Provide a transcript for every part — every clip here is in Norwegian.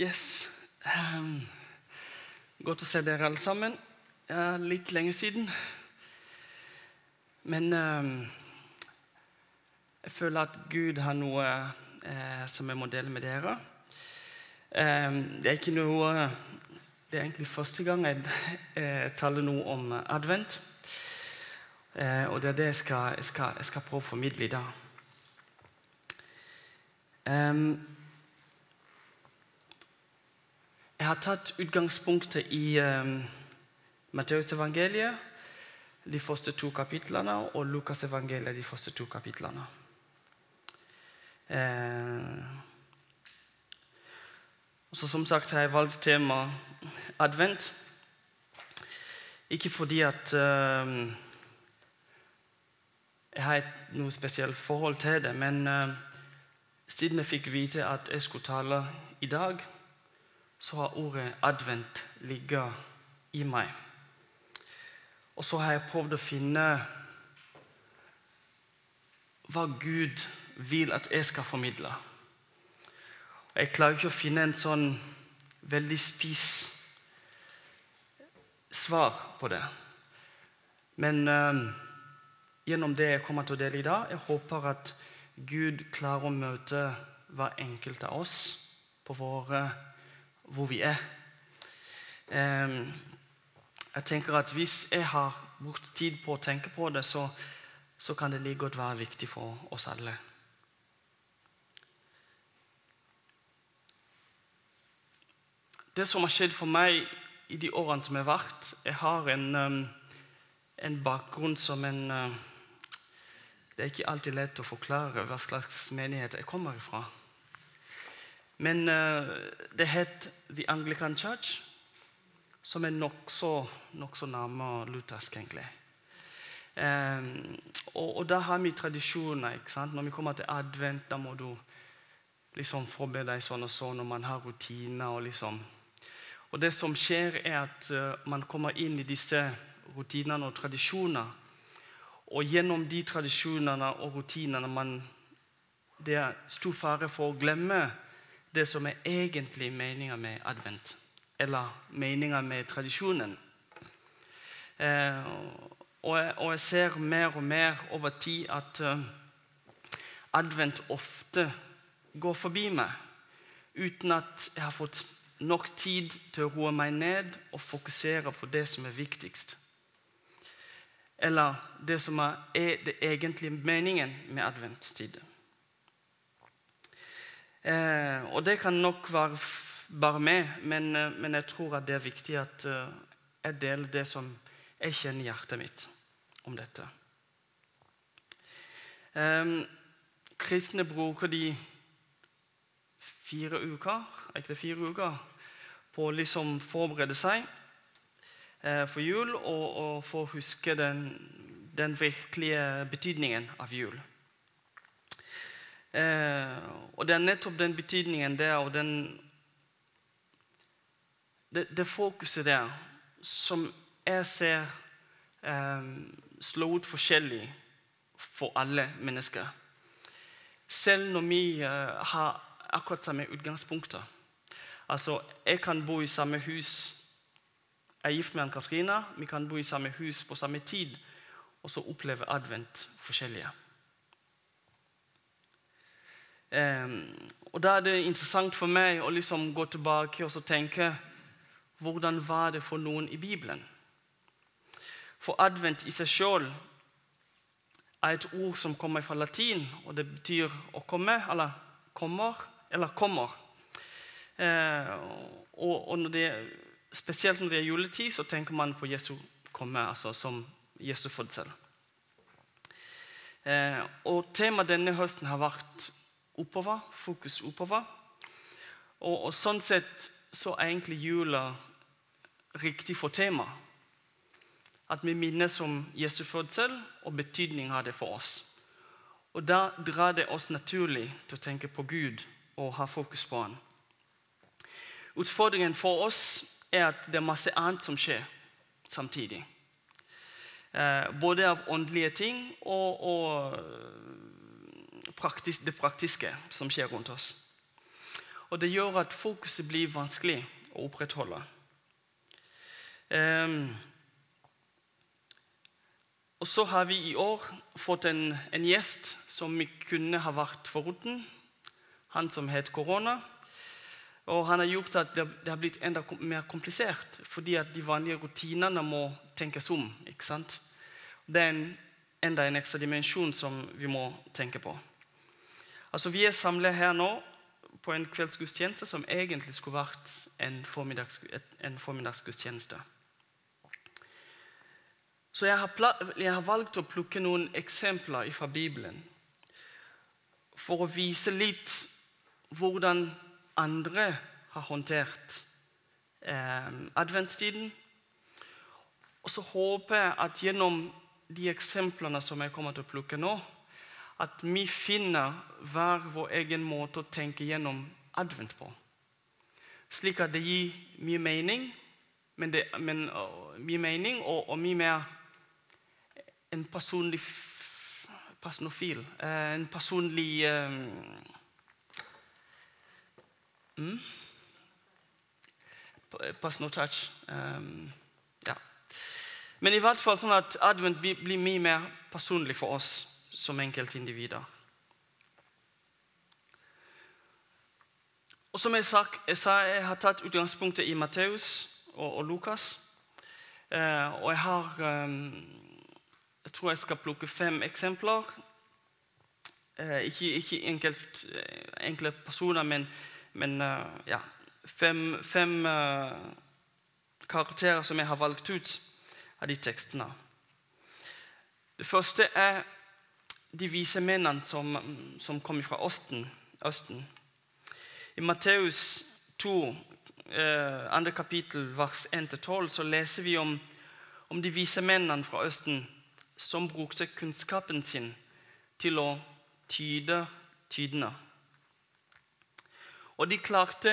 Yes. Um, godt å se dere alle sammen. Ja, litt lenge siden. Men um, jeg føler at Gud har noe uh, som jeg må dele med dere. Um, det er ikke noe Det er egentlig første gang jeg uh, taler noe om advent. Eh, og det er det jeg skal, jeg skal, jeg skal prøve å formidle i dag. Um, jeg har tatt utgangspunktet i um, Matteusevangeliet, de første to kapitlene, og Lukasevangeliet, de første to kapitlene. Uh, så som sagt har jeg valgt tema advent. Ikke fordi at uh, jeg har et noe spesielt forhold til det, men uh, siden jeg fikk vite at jeg skulle tale i dag, så har ordet advent ligget i meg. Og så har jeg prøvd å finne hva Gud vil at jeg skal formidle. Jeg klarer ikke å finne en sånn veldig spiss svar på det. Men uh, gjennom det jeg kommer til å dele i dag, jeg håper at Gud klarer å møte hver enkelt av oss på våre, hvor vi er. Um, jeg tenker at Hvis jeg har brukt tid på å tenke på det, så, så kan det like godt være viktig for oss alle. Det som har skjedd for meg i de årene som har vært Jeg har en, um, en bakgrunn som en uh, Det er ikke alltid lett å forklare hva slags menighet jeg kommer ifra. Men uh, det het The Anglican Church som er nokså nok nærme luthersk, egentlig. Um, og, og, da har vi tradisjoner. ikke sant? Når vi kommer til advent, da må du liksom forberede deg sånn og sånn, og man har rutiner. Og liksom. Og det som skjer, er at uh, man kommer inn i disse rutinene og tradisjoner. Og gjennom de tradisjonene og rutinene man, Det er stor fare for å glemme det som er egentlig meninga med advent eller meninga med tradisjonen. Eh, og, og, jeg, ser mer og mer over tid at eh, advent ofte går forbi meg uten at jeg har fått nok tid til å roe meg ned og fokusere på det som er viktigst. Eller det som er det egentlige meningen med adventstid. Eh, og det kan nok være bare meg, men, eh, men, jeg tror at det er viktig at uh, jeg deler det som jeg kjenner i hjertet mitt om dette. Eh, kristne bruker de fire uker, er ikke det fire uker på å liksom forberede seg eh, for jul og, og for å huske den, den virkelige betydningen av jul. Uh, og Det er nettopp den betydningen der og den det, det fokuset der som jeg ser eh, slår ut forskjellig for alle mennesker. Selv når vi eh, har akkurat samme utgangspunkter. Altså, Jeg kan bo i samme hus. Jeg er gift med Ann-Katrina. Vi kan bo i samme hus på samme tid, og så oppleve advent forskjellige. Um, og Da er det interessant for meg å liksom gå tilbake og tenke hvordan var det for noen i Bibelen? For advent i seg sjøl er et ord som kommer fra latin, og det betyr å komme, eller kommer, eller kommer. Eh, og, og når det, spesielt når det er juletid, så tenker man på Jesu komme, altså som Jesu fødsel. Eh, og Temaet denne høsten har vært oppover, fokus oppover. Og, og sånn sett så er egentlig jula riktig for temaet. At vi minnes om Jesu fødsel og betydningen av det for oss. Og Da drar det oss naturlig til å tenke på Gud og ha fokus på Han. Utfordringen for oss er at det er masse annet som skjer samtidig. Eh, både av åndelige ting og, og praktisk, det praktiske som skjer rundt oss. Og det gjør at fokuset blir vanskelig å opprettholde. Um, og så har vi i år fått en, en gjest som vi kunne ha vært foruten. Han som het korona. Og han har gjort at det, det har blitt enda mer komplisert, fordi at de vanlige rutinene må tenkes om. ikke sant? Det er en, enda en ekstra dimensjon som vi må tenke på. Altså, Vi er samlet her nå på en kveldsgudstjeneste som egentlig skulle vært en, formiddags, en formiddagsgudstjeneste. Så jeg har, jeg har, valgt å plukke noen eksempler fra Bibelen for å vise litt hvordan andre har håndtert eh, adventstiden. Og så håper jeg at gjennom de eksemplene som jeg kommer til å plukke nå, at vi finner hver vår egen måte å tenke gjennom advent på. Slik at det gir mye mening, men, det, men uh, mye mening og, og, mye mer en personlig personofil. Uh, en personlig um, mm? Personal touch. Um, ja. Men i hvert fall sånn at advent blir mye mer personlig for oss som enkeltindivider. Og som jeg sa, jeg, sa, jeg har tatt utgangspunktet i Matteus og, og Lukas. Eh, og jeg har eh, Jeg tror jeg skal plukke fem eksempler. Eh, ikke, ikke enkelt, eh, enkle personer, men, men eh, ja, fem, fem eh, karakterer som jeg har valgt ut av de tekstene. Det første er de vise mennene som, som kom fra Østen. Østen. I Matteus 2, eh, andre kapittel, vers 1-12, så leser vi om, om de vise mennene fra Østen som brukte kunnskapen sin til å tyde tydene. Og de klarte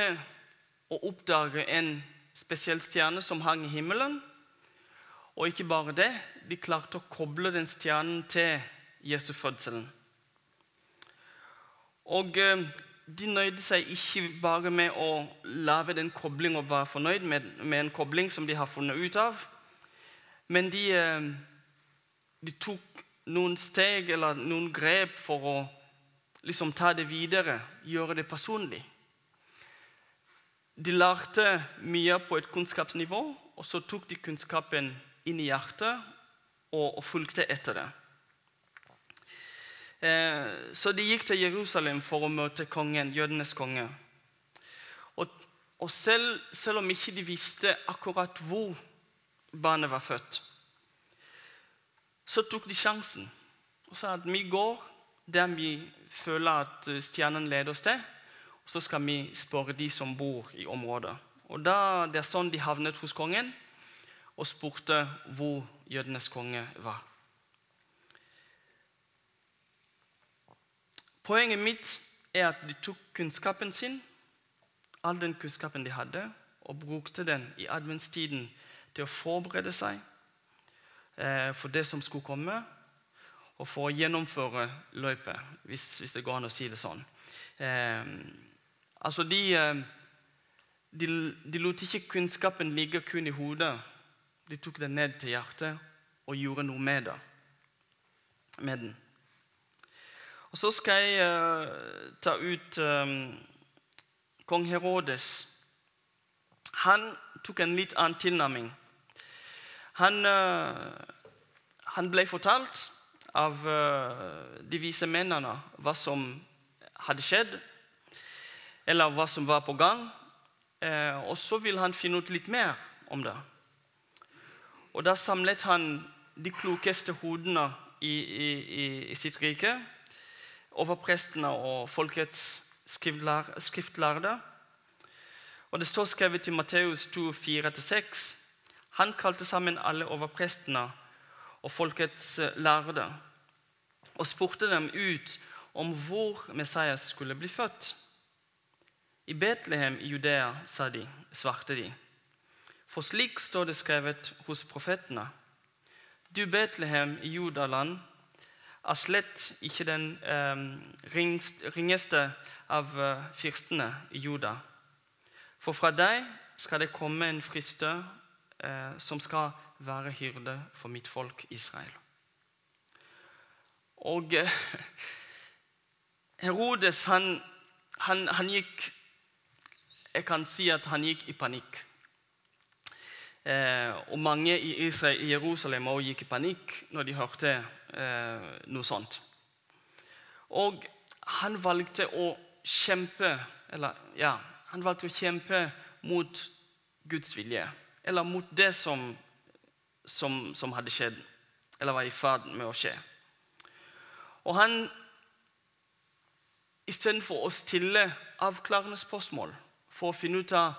å oppdage en spesiell stjerne som hang i himmelen. Og ikke bare det, de klarte å koble den stjernen til Jesu fødselen. Og eh, de nøyde seg ikke bare med å lage den koblingen og være fornøyd med, med, en kobling som de har funnet ut av, men de, eh, de tok noen steg eller noen grep for å liksom ta det videre, gjøre det personlig. De lærte mye på et kunnskapsnivå, og så tok de kunnskapen inn i hjertet og, og fulgte etter det. Eh, så de gikk til Jerusalem for å møte kongen, jødenes konge. Og, og selv, selv, om ikke de visste akkurat hvor barnet var født, så tok de sjansen og sa at vi går der vi føler at stjernen leder oss til, og så skal vi spørre de som bor i området. Og da, Det er sånn de havnet hos kongen og spurte hvor jødenes konge var. Poenget mitt er at de tok kunnskapen sin, all den kunnskapen de hadde, og brukte den i adventstiden til å forberede seg eh, for det som skulle komme, og for å gjennomføre løypet, hvis, hvis, det går an å si det sånn. Eh, altså de, eh, de, de, lot ikke kunnskapen ligge kun i hodet. De tok den ned til hjertet og gjorde noe med, det, med den. Så skal jeg uh, ta ut um, kong Herodes. Han tok en litt annen tilnærming. Han, uh, han ble fortalt av uh, de vise mennene hva som hadde skjedd, eller hva som var på gang. og så ville han finne ut litt mer om det. Og Da samlet han de klokeste hodene i, i, i sitt rike overprestene og folkets skriftlærde. Og Det står skrevet i Matteus 2, 4-6. Han kalte sammen alle overprestene og folkets eh, lærde og spurte dem ut om hvor Messias skulle bli født. I Betlehem i Judea, sa de, svarte de. For slik står det skrevet hos profetene. Du Betlehem i Judaland, er slett ikke den eh, ringeste av eh, fyrstene i Juda. For fra deg skal det komme en frister eh, som skal være hyrde for mitt folk Israel. Og eh, Herodes, han, han, han, gikk Jeg kan si at han gikk i panikk. Eh, og mange i, Israel, Jerusalem også gikk i panikk når de hørte noe sånt. Og han valgte å kjempe eller, ja, han valgte å kjempe mot Guds vilje. Eller mot det som, som, som hadde skjedd, eller var i ferd med å skje. Og han Istedenfor å stille avklarende spørsmål for å finne ut av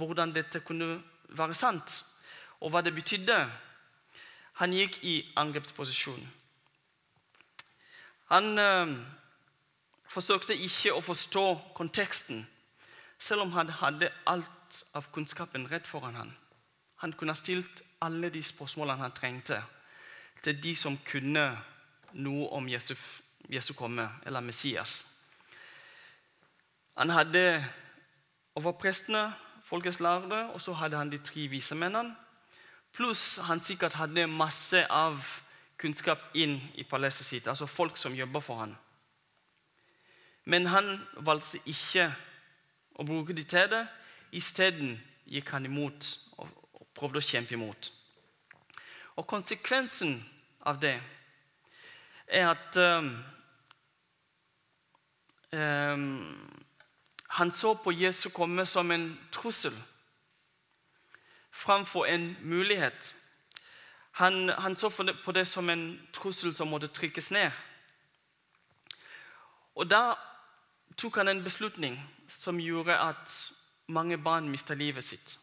hvordan dette kunne være sant, og hva det betydde, han gikk i angrepsposisjon. Han eh, forsøkte ikke å forstå konteksten, selv om han hadde alt av kunnskapen rett foran ham. Han kunne ha stilt alle de spørsmålene han trengte, til de som kunne noe om Jesu, Jesu komme, eller Messias. Han hadde overprestene, folkets lærde, og så hadde han de tre vise mennene. Pluss han sikkert hadde masse av kunnskap inn i palasset sitt, altså folk som jobber for han. Men han valgte ikke å bruke de til det. Isteden gikk han imot og prøvde å kjempe imot. Og konsekvensen av det er at um, um, han så på Jesu komme som en trussel framfor en mulighet. Han, han så på det som en trussel som måtte trykkes ned. Og Da tok han en beslutning som gjorde at mange barn mista livet sitt.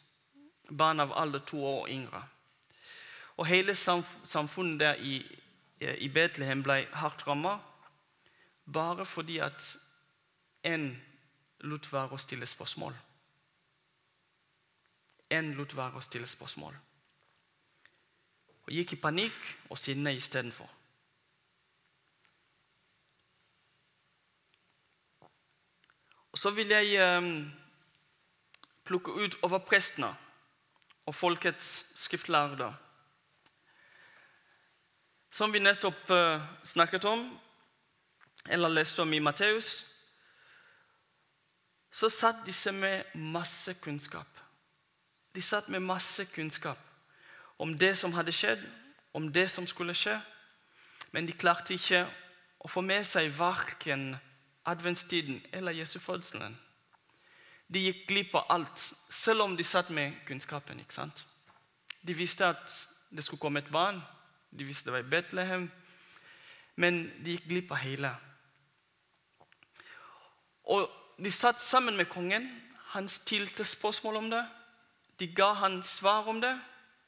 Barn av alder to år og yngre. Og hele samfunnet der i i Betlehem ble hardt ramma bare fordi at en lot være å stille spørsmål. En lot være å stille spørsmål. Og gikk i panikk og sinne istedenfor. Og Så vil jeg eh, plukke ut over prestene og folkets skriftlærde som vi nettopp uh, snakket om, eller leste om i Matteus, så satt disse med masse kunnskap. De satt med masse kunnskap om det som hadde skjedd, om det som skulle skje. Men de klarte ikke å få med seg verken adventstiden eller Jesu fødselen. De gikk glipp av alt, selv om de satt med kunnskapen. ikke sant? De visste at det skulle komme et barn. De visste det var i Betlehem. Men de gikk glipp av hele. Og De satt sammen med kongen. Han stilte spørsmål om det. De ga han svar om det,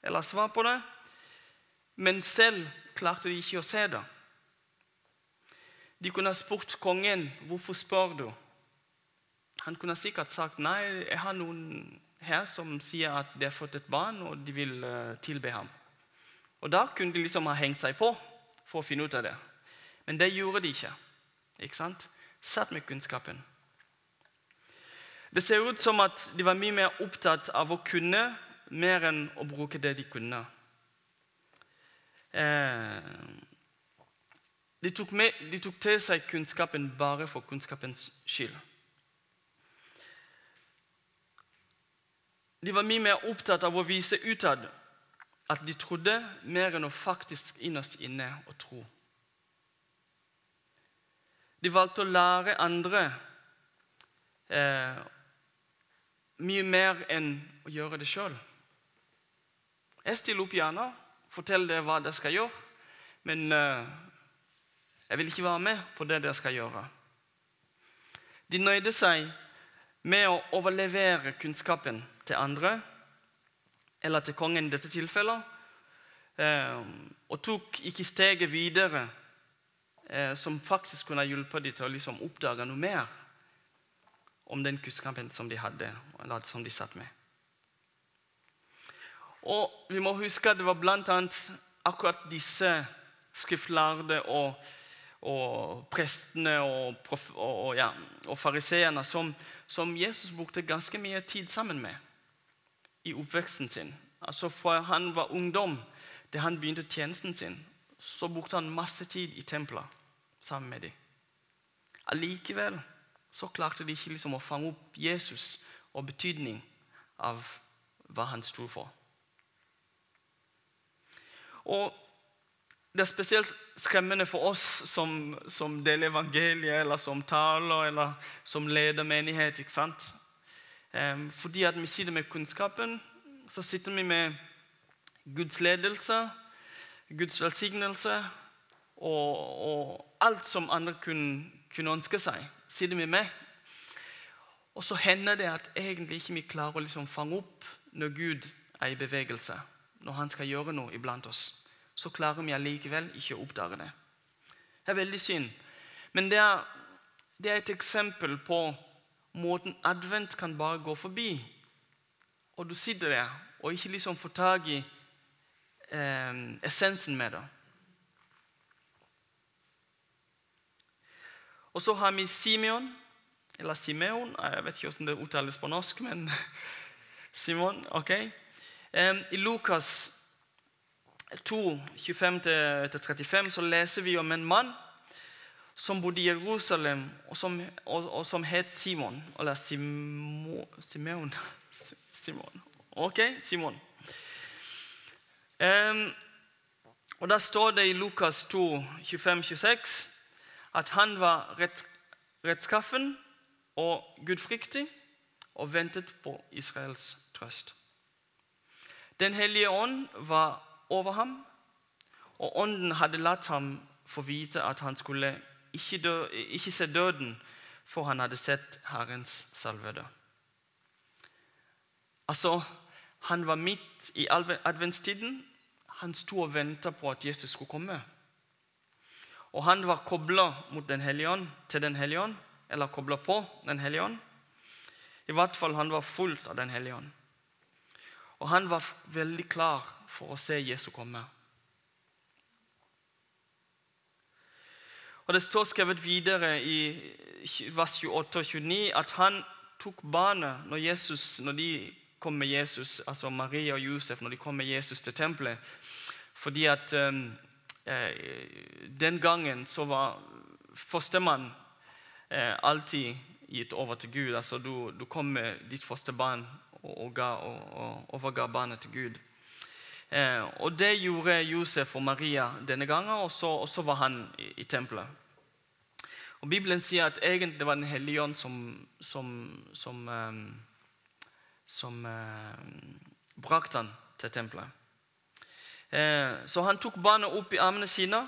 eller svar på det. Men selv klarte de ikke å se det. De kunne ha spurt kongen hvorfor spør du Han kunne sikkert sagt nei, jeg har noen her som sier at de har fått et barn, og de vil eh, tilbe ham. Og Da kunne de liksom ha hengt seg på for å finne ut av det. Men det gjorde de ikke. Ikke sant? Satt med kunnskapen. Det ser ut som at de var mye mer opptatt av å kunne mer enn å bruke det de kunne. Eh, de, tok med, de tok til seg kunnskapen bare for kunnskapens skyld. De var mye mer opptatt av å vise utad at de trodde mer enn å faktisk innerst inne å tro. De valgte å lære andre eh, mye mer enn å gjøre det sjøl. Jeg stiller opp gjerne, forteller dere hva dere skal gjøre, men eh, jeg vil ikke være med på det dere skal gjøre. De nøyde seg med å overlevere kunnskapen til andre eller til kongen i dette tilfellet, eh, og tok ikke steget videre, eh, som faktisk kunne hjulpet dem til å liksom oppdage noe mer om den kunnskapen som de hadde, eller som de satt med. Og Vi må huske at det var bl.a. akkurat disse skriftlærde og og prestene og, prof, og, ja, og fariseerne som, som Jesus brukte ganske mye tid sammen med i oppveksten sin. Altså Fra han var ungdom til han begynte tjenesten sin, så brukte han masse tid i tempelet sammen med dem. Allikevel så klarte de ikke liksom å fange opp Jesus og betydning av hva han sto for. Og Det er spesielt skremmende for oss som, som deler evangeliet, eller som taler, eller som leder menighet. ikke sant? Fordi at vi sitter med kunnskapen, så sitter vi med Guds ledelse, Guds velsignelse og, og alt som andre kunne, kunne, ønske seg, sitter vi med. Og så hender det at egentlig ikke vi klarer å liksom fange opp når Gud er i bevegelse, når han skal gjøre noe iblant oss. Så klarer vi allikevel ikke å oppdage det. Det er veldig synd. Men det er, det er et eksempel på måten advent kan bare gå forbi. Og du sitter der og ikke liksom får tak i eh, essensen med det. Og så har vi Simeon, eller Simeon Jeg vet ikke hvordan det uttales på norsk, men Simon. ok. I Lukas 2, 25-35 så leser vi om en mann som bodde i Jerusalem, og som, og, og som het Simon. Eller Simo, Simeon Simon. Ok, Simon. Um, og Da står det i Lukas 2, 25-26 at han var rett, rettskaffen og gudfryktig og ventet på Israels trøst. Den hellige ånd var over ham, og ånden hadde latt ham få vite at han skulle ikke, dø, ikke se døden, for han hadde sett Herrens salvede. Altså, han var midt i adventstiden. Han sto og venta på at Jesus skulle komme. Og han var kobla til Den hellige ånd, eller kobla på Den hellige ånd. I hvert fall han var fullt av Den hellige ånd. Og han var veldig klar for å se Jesus komme. Og Det står skrevet videre i vers 28 og 29 at han tok barnet når, Jesus, når de kom med Jesus, altså Maria og Josef, når de kom med Jesus til tempelet. Fordi at um, eh, den gangen så var fostermann eh, alltid gitt over til Gud. Altså du, du kom med ditt fosterbarn og, ga, og, overga barnet til Gud. Eh, og Det gjorde Josef og Maria denne gangen, og så, og så var han i, i, tempelet. Og Bibelen sier at egentlig var Den hellige ånd som, som, som eh, som eh, brakte han til tempelet. Eh, så han tok barnet opp i armene sine.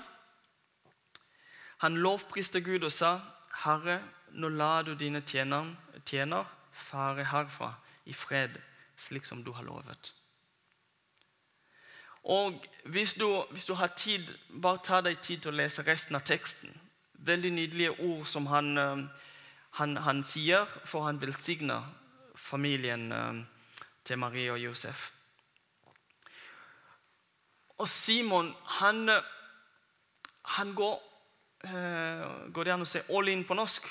Han lovpriste Gud og sa, 'Herre, nå lar du dine tjener, tjener fare herfra i fred, slik som du har lovet.' Og hvis du, hvis du, har tid, bare ta deg tid til å lese resten av teksten. Veldig nydelige ord som han, eh, han, han sier, for han velsigner familien eh, til Marie og Josef. Og Simon, han, han går eh, Går det an å si 'all in' på norsk?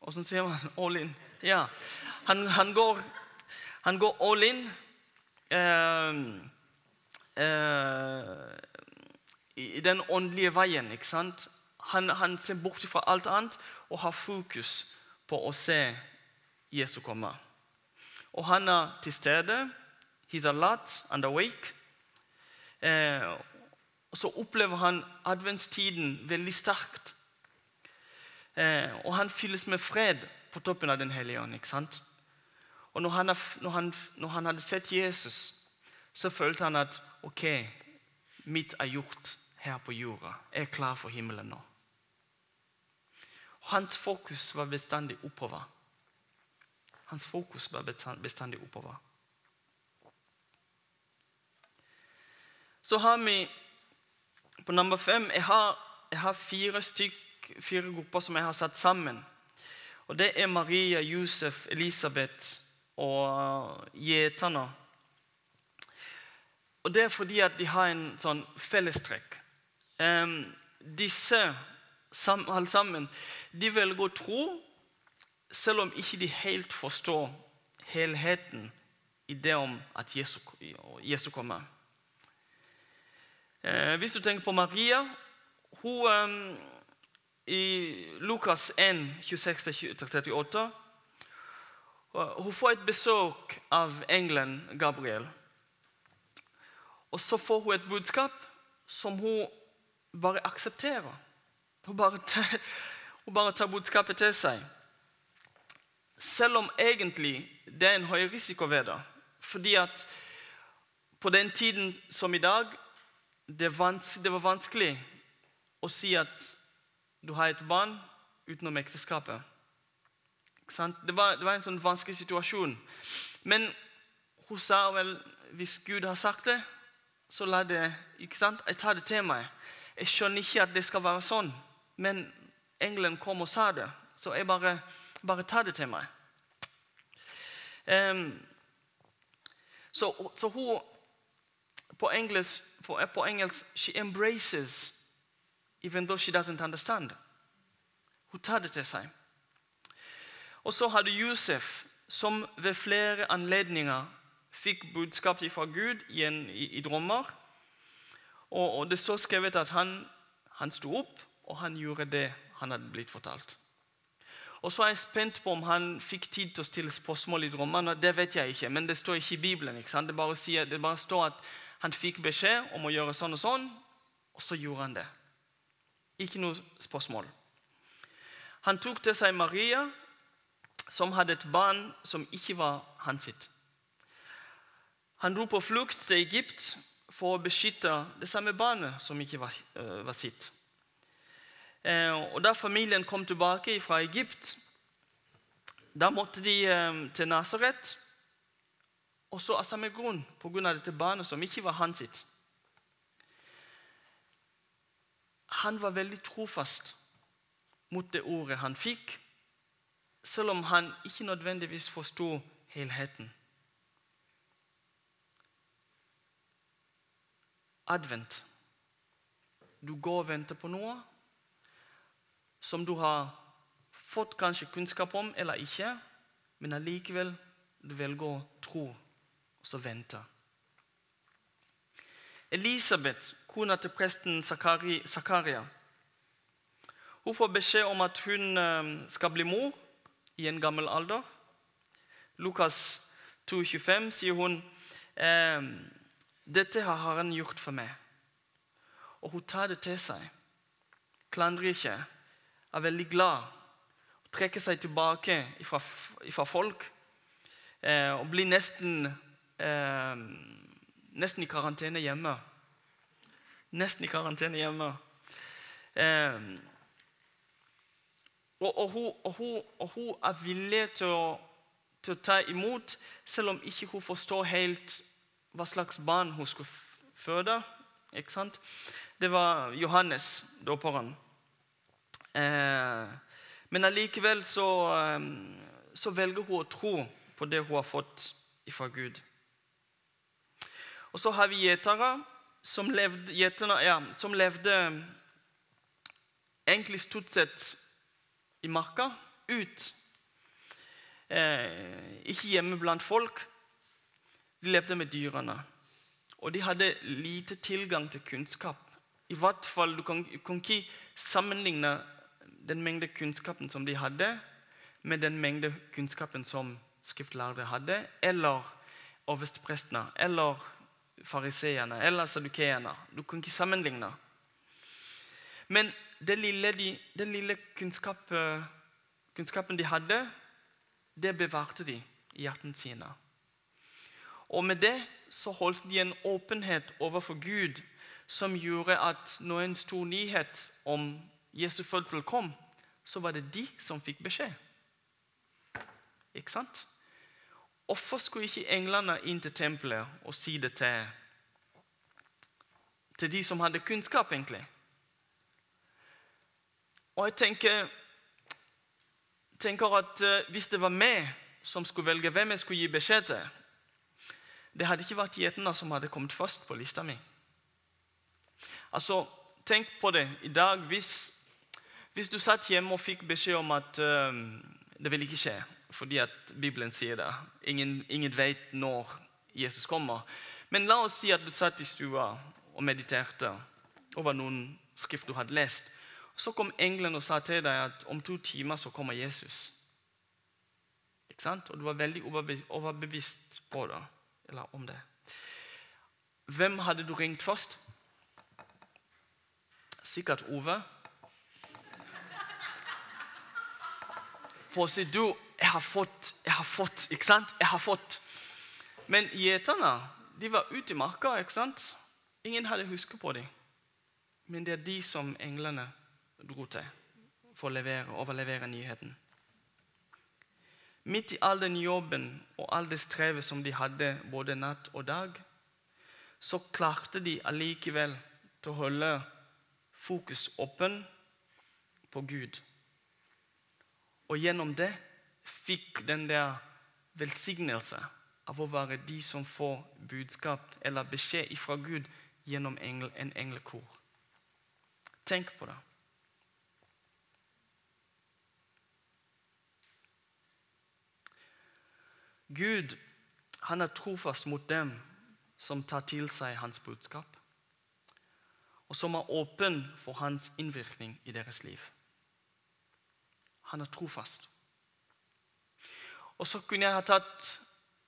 Åssen sier man 'all in'? Ja. Han, han, går, han går all in eh, eh, i den åndelige veien. ikke sant? Han, han ser bort fra alt annet og har fokus på å se Jesu komme. Og han er til stede. He's alert and awake. Eh, så opplever han adventstiden veldig sterkt. Eh, og han fylles med fred på toppen av Den hellige ånd. ikke sant? Og når han, når, han, når han, hadde sett Jesus, så følte han at ok, mitt er gjort her på jorda. Jeg er klar for himmelen nå. Og hans fokus var bestandig oppover. Hans fokus var bestandig oppover. Så har vi på nummer fem jeg har, jeg har fire, styk, fire grupper som jeg har satt sammen. Og Det er Maria, Josef, Elisabeth og gjeterne. Og Det er fordi at de har en sånn fellestrekk. Um, disse alle sammen, de velger å tro, selv om ikke de helt forstår helheten i det om at Jesus, Jesus kommer. Eh, hvis du tenker på Maria hun, um, I Lukas 1, 26-38 Hun får et besøk av engelen Gabriel. Og så får hun et budskap som hun bare aksepterer. Hun bare, tar, hun bare tar budskapet til seg. Selv om egentlig det er en høy risiko ved det. Fordi at på den tiden som i dag, det, det var vanskelig å si at du har et barn utenom ekteskapet. Det var, det var en sånn vanskelig situasjon. Men hun sa vel hvis Gud har sagt det, så la det ikke sant? Jeg tar det til meg. Jeg skjønner ikke at det skal være sånn, men engelen kom og sa det, så jeg bare, bare tar det til meg. Um, så, så hun på engelsk, på, på engelsk She embraces even though she doesn't understand. Hun tar det til seg. Og så hadde Josef, som ved flere anledninger fikk budskap fra Gud igjen i, i drømmer. Og, og, det står skrevet at han, han sto opp, og han gjorde det han hadde blitt fortalt. Og så er jeg spent på om han fikk tid til å stille spørsmål i drømmene. Det vet jeg ikke, men det står ikke i Bibelen. ikke? Det bare, sier, det bare står at han fikk beskjed om å gjøre sånn og sånn, og så gjorde han det. Ikke noe spørsmål. Han tok til seg Maria, som hadde et barn som ikke var hans sitt. Han dro på flukt til Egypt for å beskytte det samme barnet som ikke var, øh, var sitt. Eh, og Da familien kom tilbake fra Egypt, da måtte de eh, til Nasaret. Også av samme grunn, pga. dette barnet som ikke var hans sitt. Han var veldig trofast mot det ordet han fikk, selv om han ikke nødvendigvis forsto helheten. Advent. Du går og venter på noe som du har fått kanskje kunnskap om eller ikke, men allikevel du velger å tro og så vente. Elisabeth, kona til presten Zakari- Zakaria, hun får beskjed om at hun eh, skal bli mor i en gammel alder. Lukas 2,25 sier hun dette har Herren gjort for meg. Og hun tar det til seg. Klandrer ikke. Er veldig glad. Trekker seg tilbake fra, fra folk. Eh, og blir nesten eh, Nesten i karantene hjemme. Nesten i karantene hjemme. Eh, og, og, hun, og, hun, og, hun, er villig til å, til å ta imot, selv om ikke hun forstår helt hva slags barn hun skulle føde. Ikke sant? Det var Johannes, dåperen. Eh, men allikevel så, eh, så, velger hun å tro på det hun har fått fra Gud. Og så har vi gjetere som levde, gjeterne, ja, som levde egentlig stort sett marka, ut. Eh, ikke hjemme blant folk. De levde med dyrene. Og de hadde lite tilgang til kunnskap. I hvert fall, Du kan, kan ikke sammenligne den mengde kunnskapen som de hadde, med den mengde kunnskapen som skriftlærde hadde, eller oversteprestene, eller fariseerne, eller sadukeerne. Du kan ikke sammenligne. Men det lille, de, den lille kunnskap, kunnskapen de hadde, det bevarte de i hjertene sine. Og med det så holdt de en åpenhet overfor Gud som gjorde at når en stor nyhet om Jesu fødsel kom, så var det de som fikk beskjed. Ikke sant? Hvorfor skulle ikke englene inn til tempelet og si det til, til de som hadde kunnskap, egentlig? Og jeg tenker, tenker at uh, hvis det var meg som skulle velge hvem jeg skulle gi beskjed til Det hadde ikke vært gjetene som hadde kommet først på lista mi. Altså, Tenk på det i dag. Hvis, Hvis du satt hjemme og fikk beskjed om at eh, det vil ikke skje, fordi at Bibelen sier det Ingen, ingen vet når Jesus kommer. Men la oss si at du satt i stua og mediterte over noen skrift du hadde lest. Så kom engelen og sa til deg at om to timer så kommer Jesus. Ikke sant? Og du var veldig overbevist på det, eller om det. Hvem hadde du ringt først? Sikkert Ove. For å si du, jeg har fått, jeg har fått, ikke sant? Jeg har fått. Men gjeterne de var ute i marka. ikke sant? Ingen hadde husket på dem. Men det er de som englene dro til for å levere, overlevere nyheten. Midt i all den jobben og all det strevet som de hadde både natt og dag, så klarte de allikevel til å holde fokus åpen på Gud. Og gjennom det fikk den der velsignelse av å være de som får budskap eller beskjed fra Gud gjennom en englekor. Tenk på det. Gud han er trofast mot dem som tar til seg hans budskap, og som er åpen for hans innvirkning i deres liv. Han er trofast. Og så kunne jeg ha tatt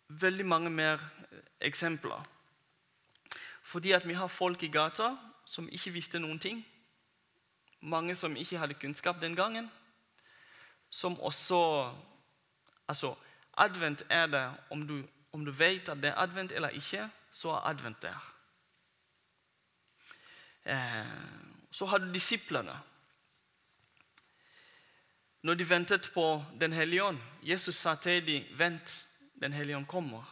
veldig mange mer eksempler. Fordi at vi har folk i gata som ikke visste noen ting. Mange som ikke hadde kunnskap den gangen. Som også Altså, advent er det om du, om du vet at det er advent eller ikke, så er advent der. Eh, så har du disiplene. Når de ventet på Den hellige ånd Jesus sa til dem, 'Vent, Den hellige ånd kommer'.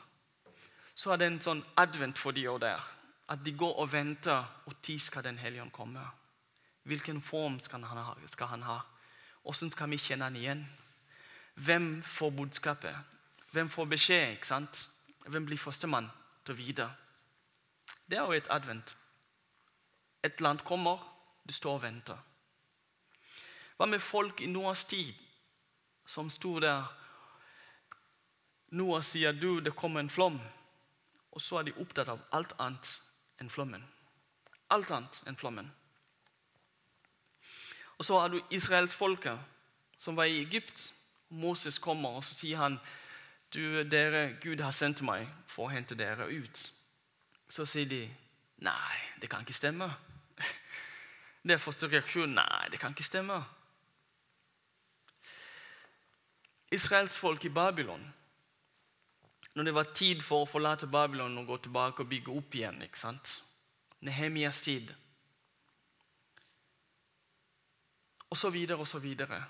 Så er det en sånn advent for de år der. At de går og venter, og når skal Den hellige ånd komme? Hvilken form? Skal han ha? Hvordan skal vi kjenne han igjen? Hvem får budskapet? Hvem får beskjed? ikke sant? Hvem blir førstemann til vite? Det er jo et advent. Et land kommer, du står og venter. Hva med folk i Noas tid som sto der? Noah sier du, det kommer en flom. Og så er de opptatt av alt annet enn flommen. Alt annet enn flommen. Og så har du israelsfolket som var i Egypt. Moses kommer, og så sier han du, dere, Gud har sendt meg for å hente dere ut. Så sier de nei, det kan ikke stemme. Det er første reaksjon. Nei, det kan ikke stemme. Israels folk i Babylon Når det var tid for å forlate Babylon og gå tilbake og bygge opp igjen ikke sant? Nehemias tid. Og så videre og så videre.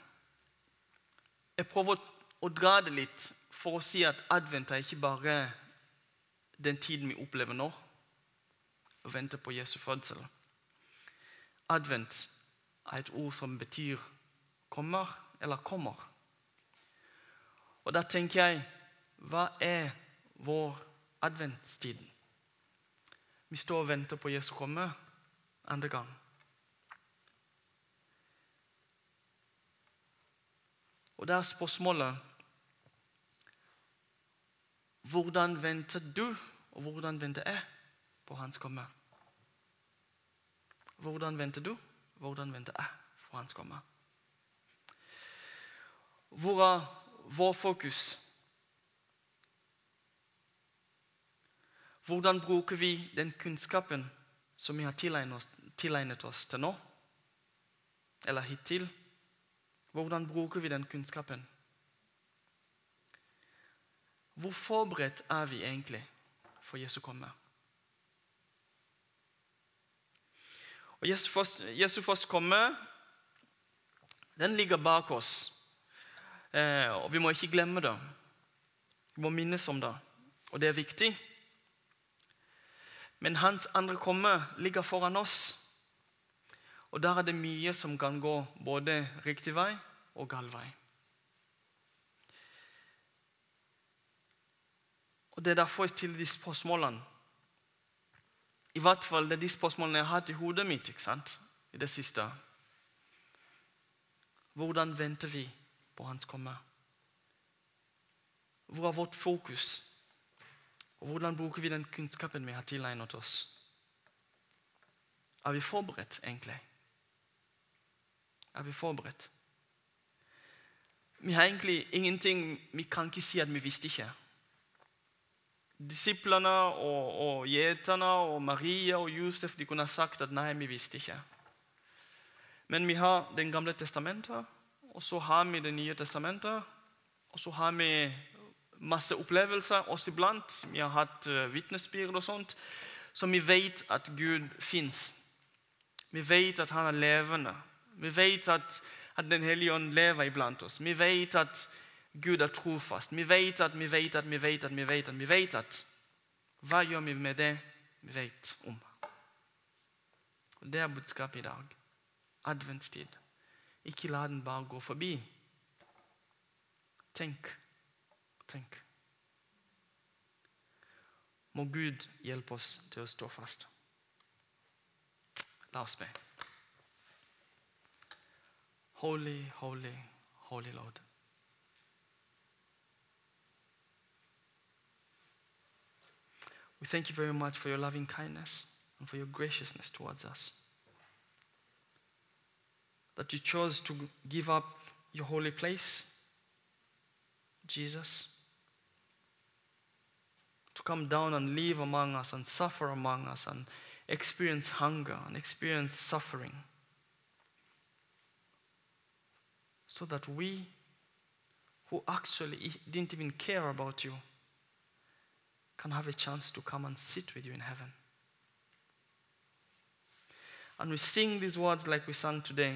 Jeg prøver å dra det litt for å si at advent er ikke bare den tiden vi opplever nå, og venter på Jesu fødsel. Advent er et ord som betyr 'kommer' eller 'kommer'. Og da tenker jeg hva er vår adventstid? Vi står og venter på Jesu komme andre gang. Og da er spørsmålet hvordan venter du, og hvordan venter jeg på hans komme? Hvordan venter du, hvordan venter jeg på hans komme? Hvor er vår fokus? Hvordan bruker vi den kunnskapen som vi har tilegnet oss, til nå? Eller hittil? Hvordan bruker vi den kunnskapen? Hvor forberedt er vi egentlig for Jesu komme? Og Jesu først, Jesu først komme, den ligger bak oss. Eh, og vi må ikke glemme det. Vi må minnes om det, og det er viktig. Men hans andre komme ligger foran oss. Og der er det mye som kan gå både riktig vei og gal vei. Og Det er derfor jeg stiller de spørsmålene. I hvert fall det er de spørsmålene jeg har hatt i hodet mitt ikke sant? i det siste. Hvordan venter vi på Hans komme? Hvor er vårt fokus? Og hvordan bruker vi den kunnskapen vi har tilegnet oss? Er vi forberedt, egentlig? Er vi forberedt? Vi har egentlig ingenting Vi kan ikke si at vi visste ikke. Disiplene og, og gjeterne og Maria og Josef de kunne ha sagt at nei, vi visste ikke. Men vi har Den gamle testamentet, og så har vi Det nye testamentet. Og så har vi masse opplevelser oss iblant. Vi har hatt uh, vitnesbyrd og sånt. Så vi vet at Gud fins. Vi vet at han er levende. Vi vet at, at Den hellige ånd lever iblant oss. Vi vet at Gud er trofast. Vi vet at vi vet at vi vet at vi vet at vi vet at Hva gjør vi med det vi vet om? Og Det er budskapet i dag. Adventstid. Ikke la den bare gå forbi. Tenk. Tenk. Må Gud hjelpe oss til å stå fast. La oss be. Holy, holy, holy Lord. We thank you very much for your loving kindness and for your graciousness towards us. That you chose to give up your holy place, Jesus, to come down and live among us and suffer among us and experience hunger and experience suffering. So that we, who actually didn't even care about you, can have a chance to come and sit with you in heaven. And we sing these words like we sang today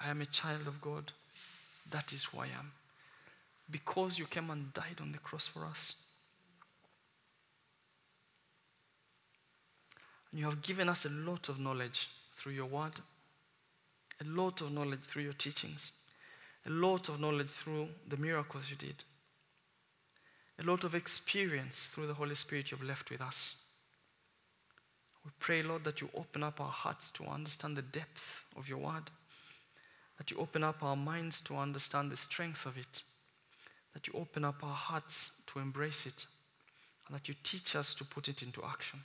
I am a child of God. That is who I am. Because you came and died on the cross for us. And you have given us a lot of knowledge through your word, a lot of knowledge through your teachings, a lot of knowledge through the miracles you did a lot of experience through the Holy Spirit you've left with us. We pray, Lord, that you open up our hearts to understand the depth of your word, that you open up our minds to understand the strength of it, that you open up our hearts to embrace it, and that you teach us to put it into action.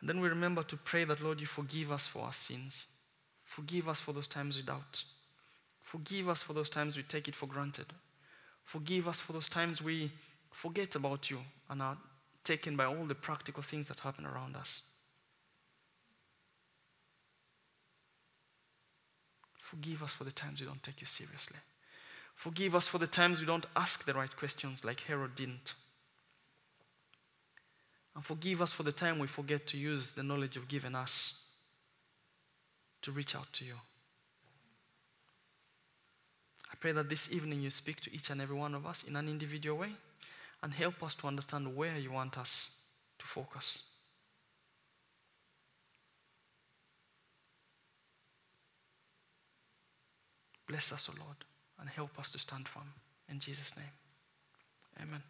And then we remember to pray that, Lord, you forgive us for our sins. Forgive us for those times we doubt. Forgive us for those times we take it for granted. Forgive us for those times we forget about you and are taken by all the practical things that happen around us. Forgive us for the times we don't take you seriously. Forgive us for the times we don't ask the right questions like Herod didn't. And forgive us for the time we forget to use the knowledge you've given us to reach out to you. Pray that this evening you speak to each and every one of us in an individual way and help us to understand where you want us to focus. Bless us, O Lord, and help us to stand firm. In Jesus' name, amen.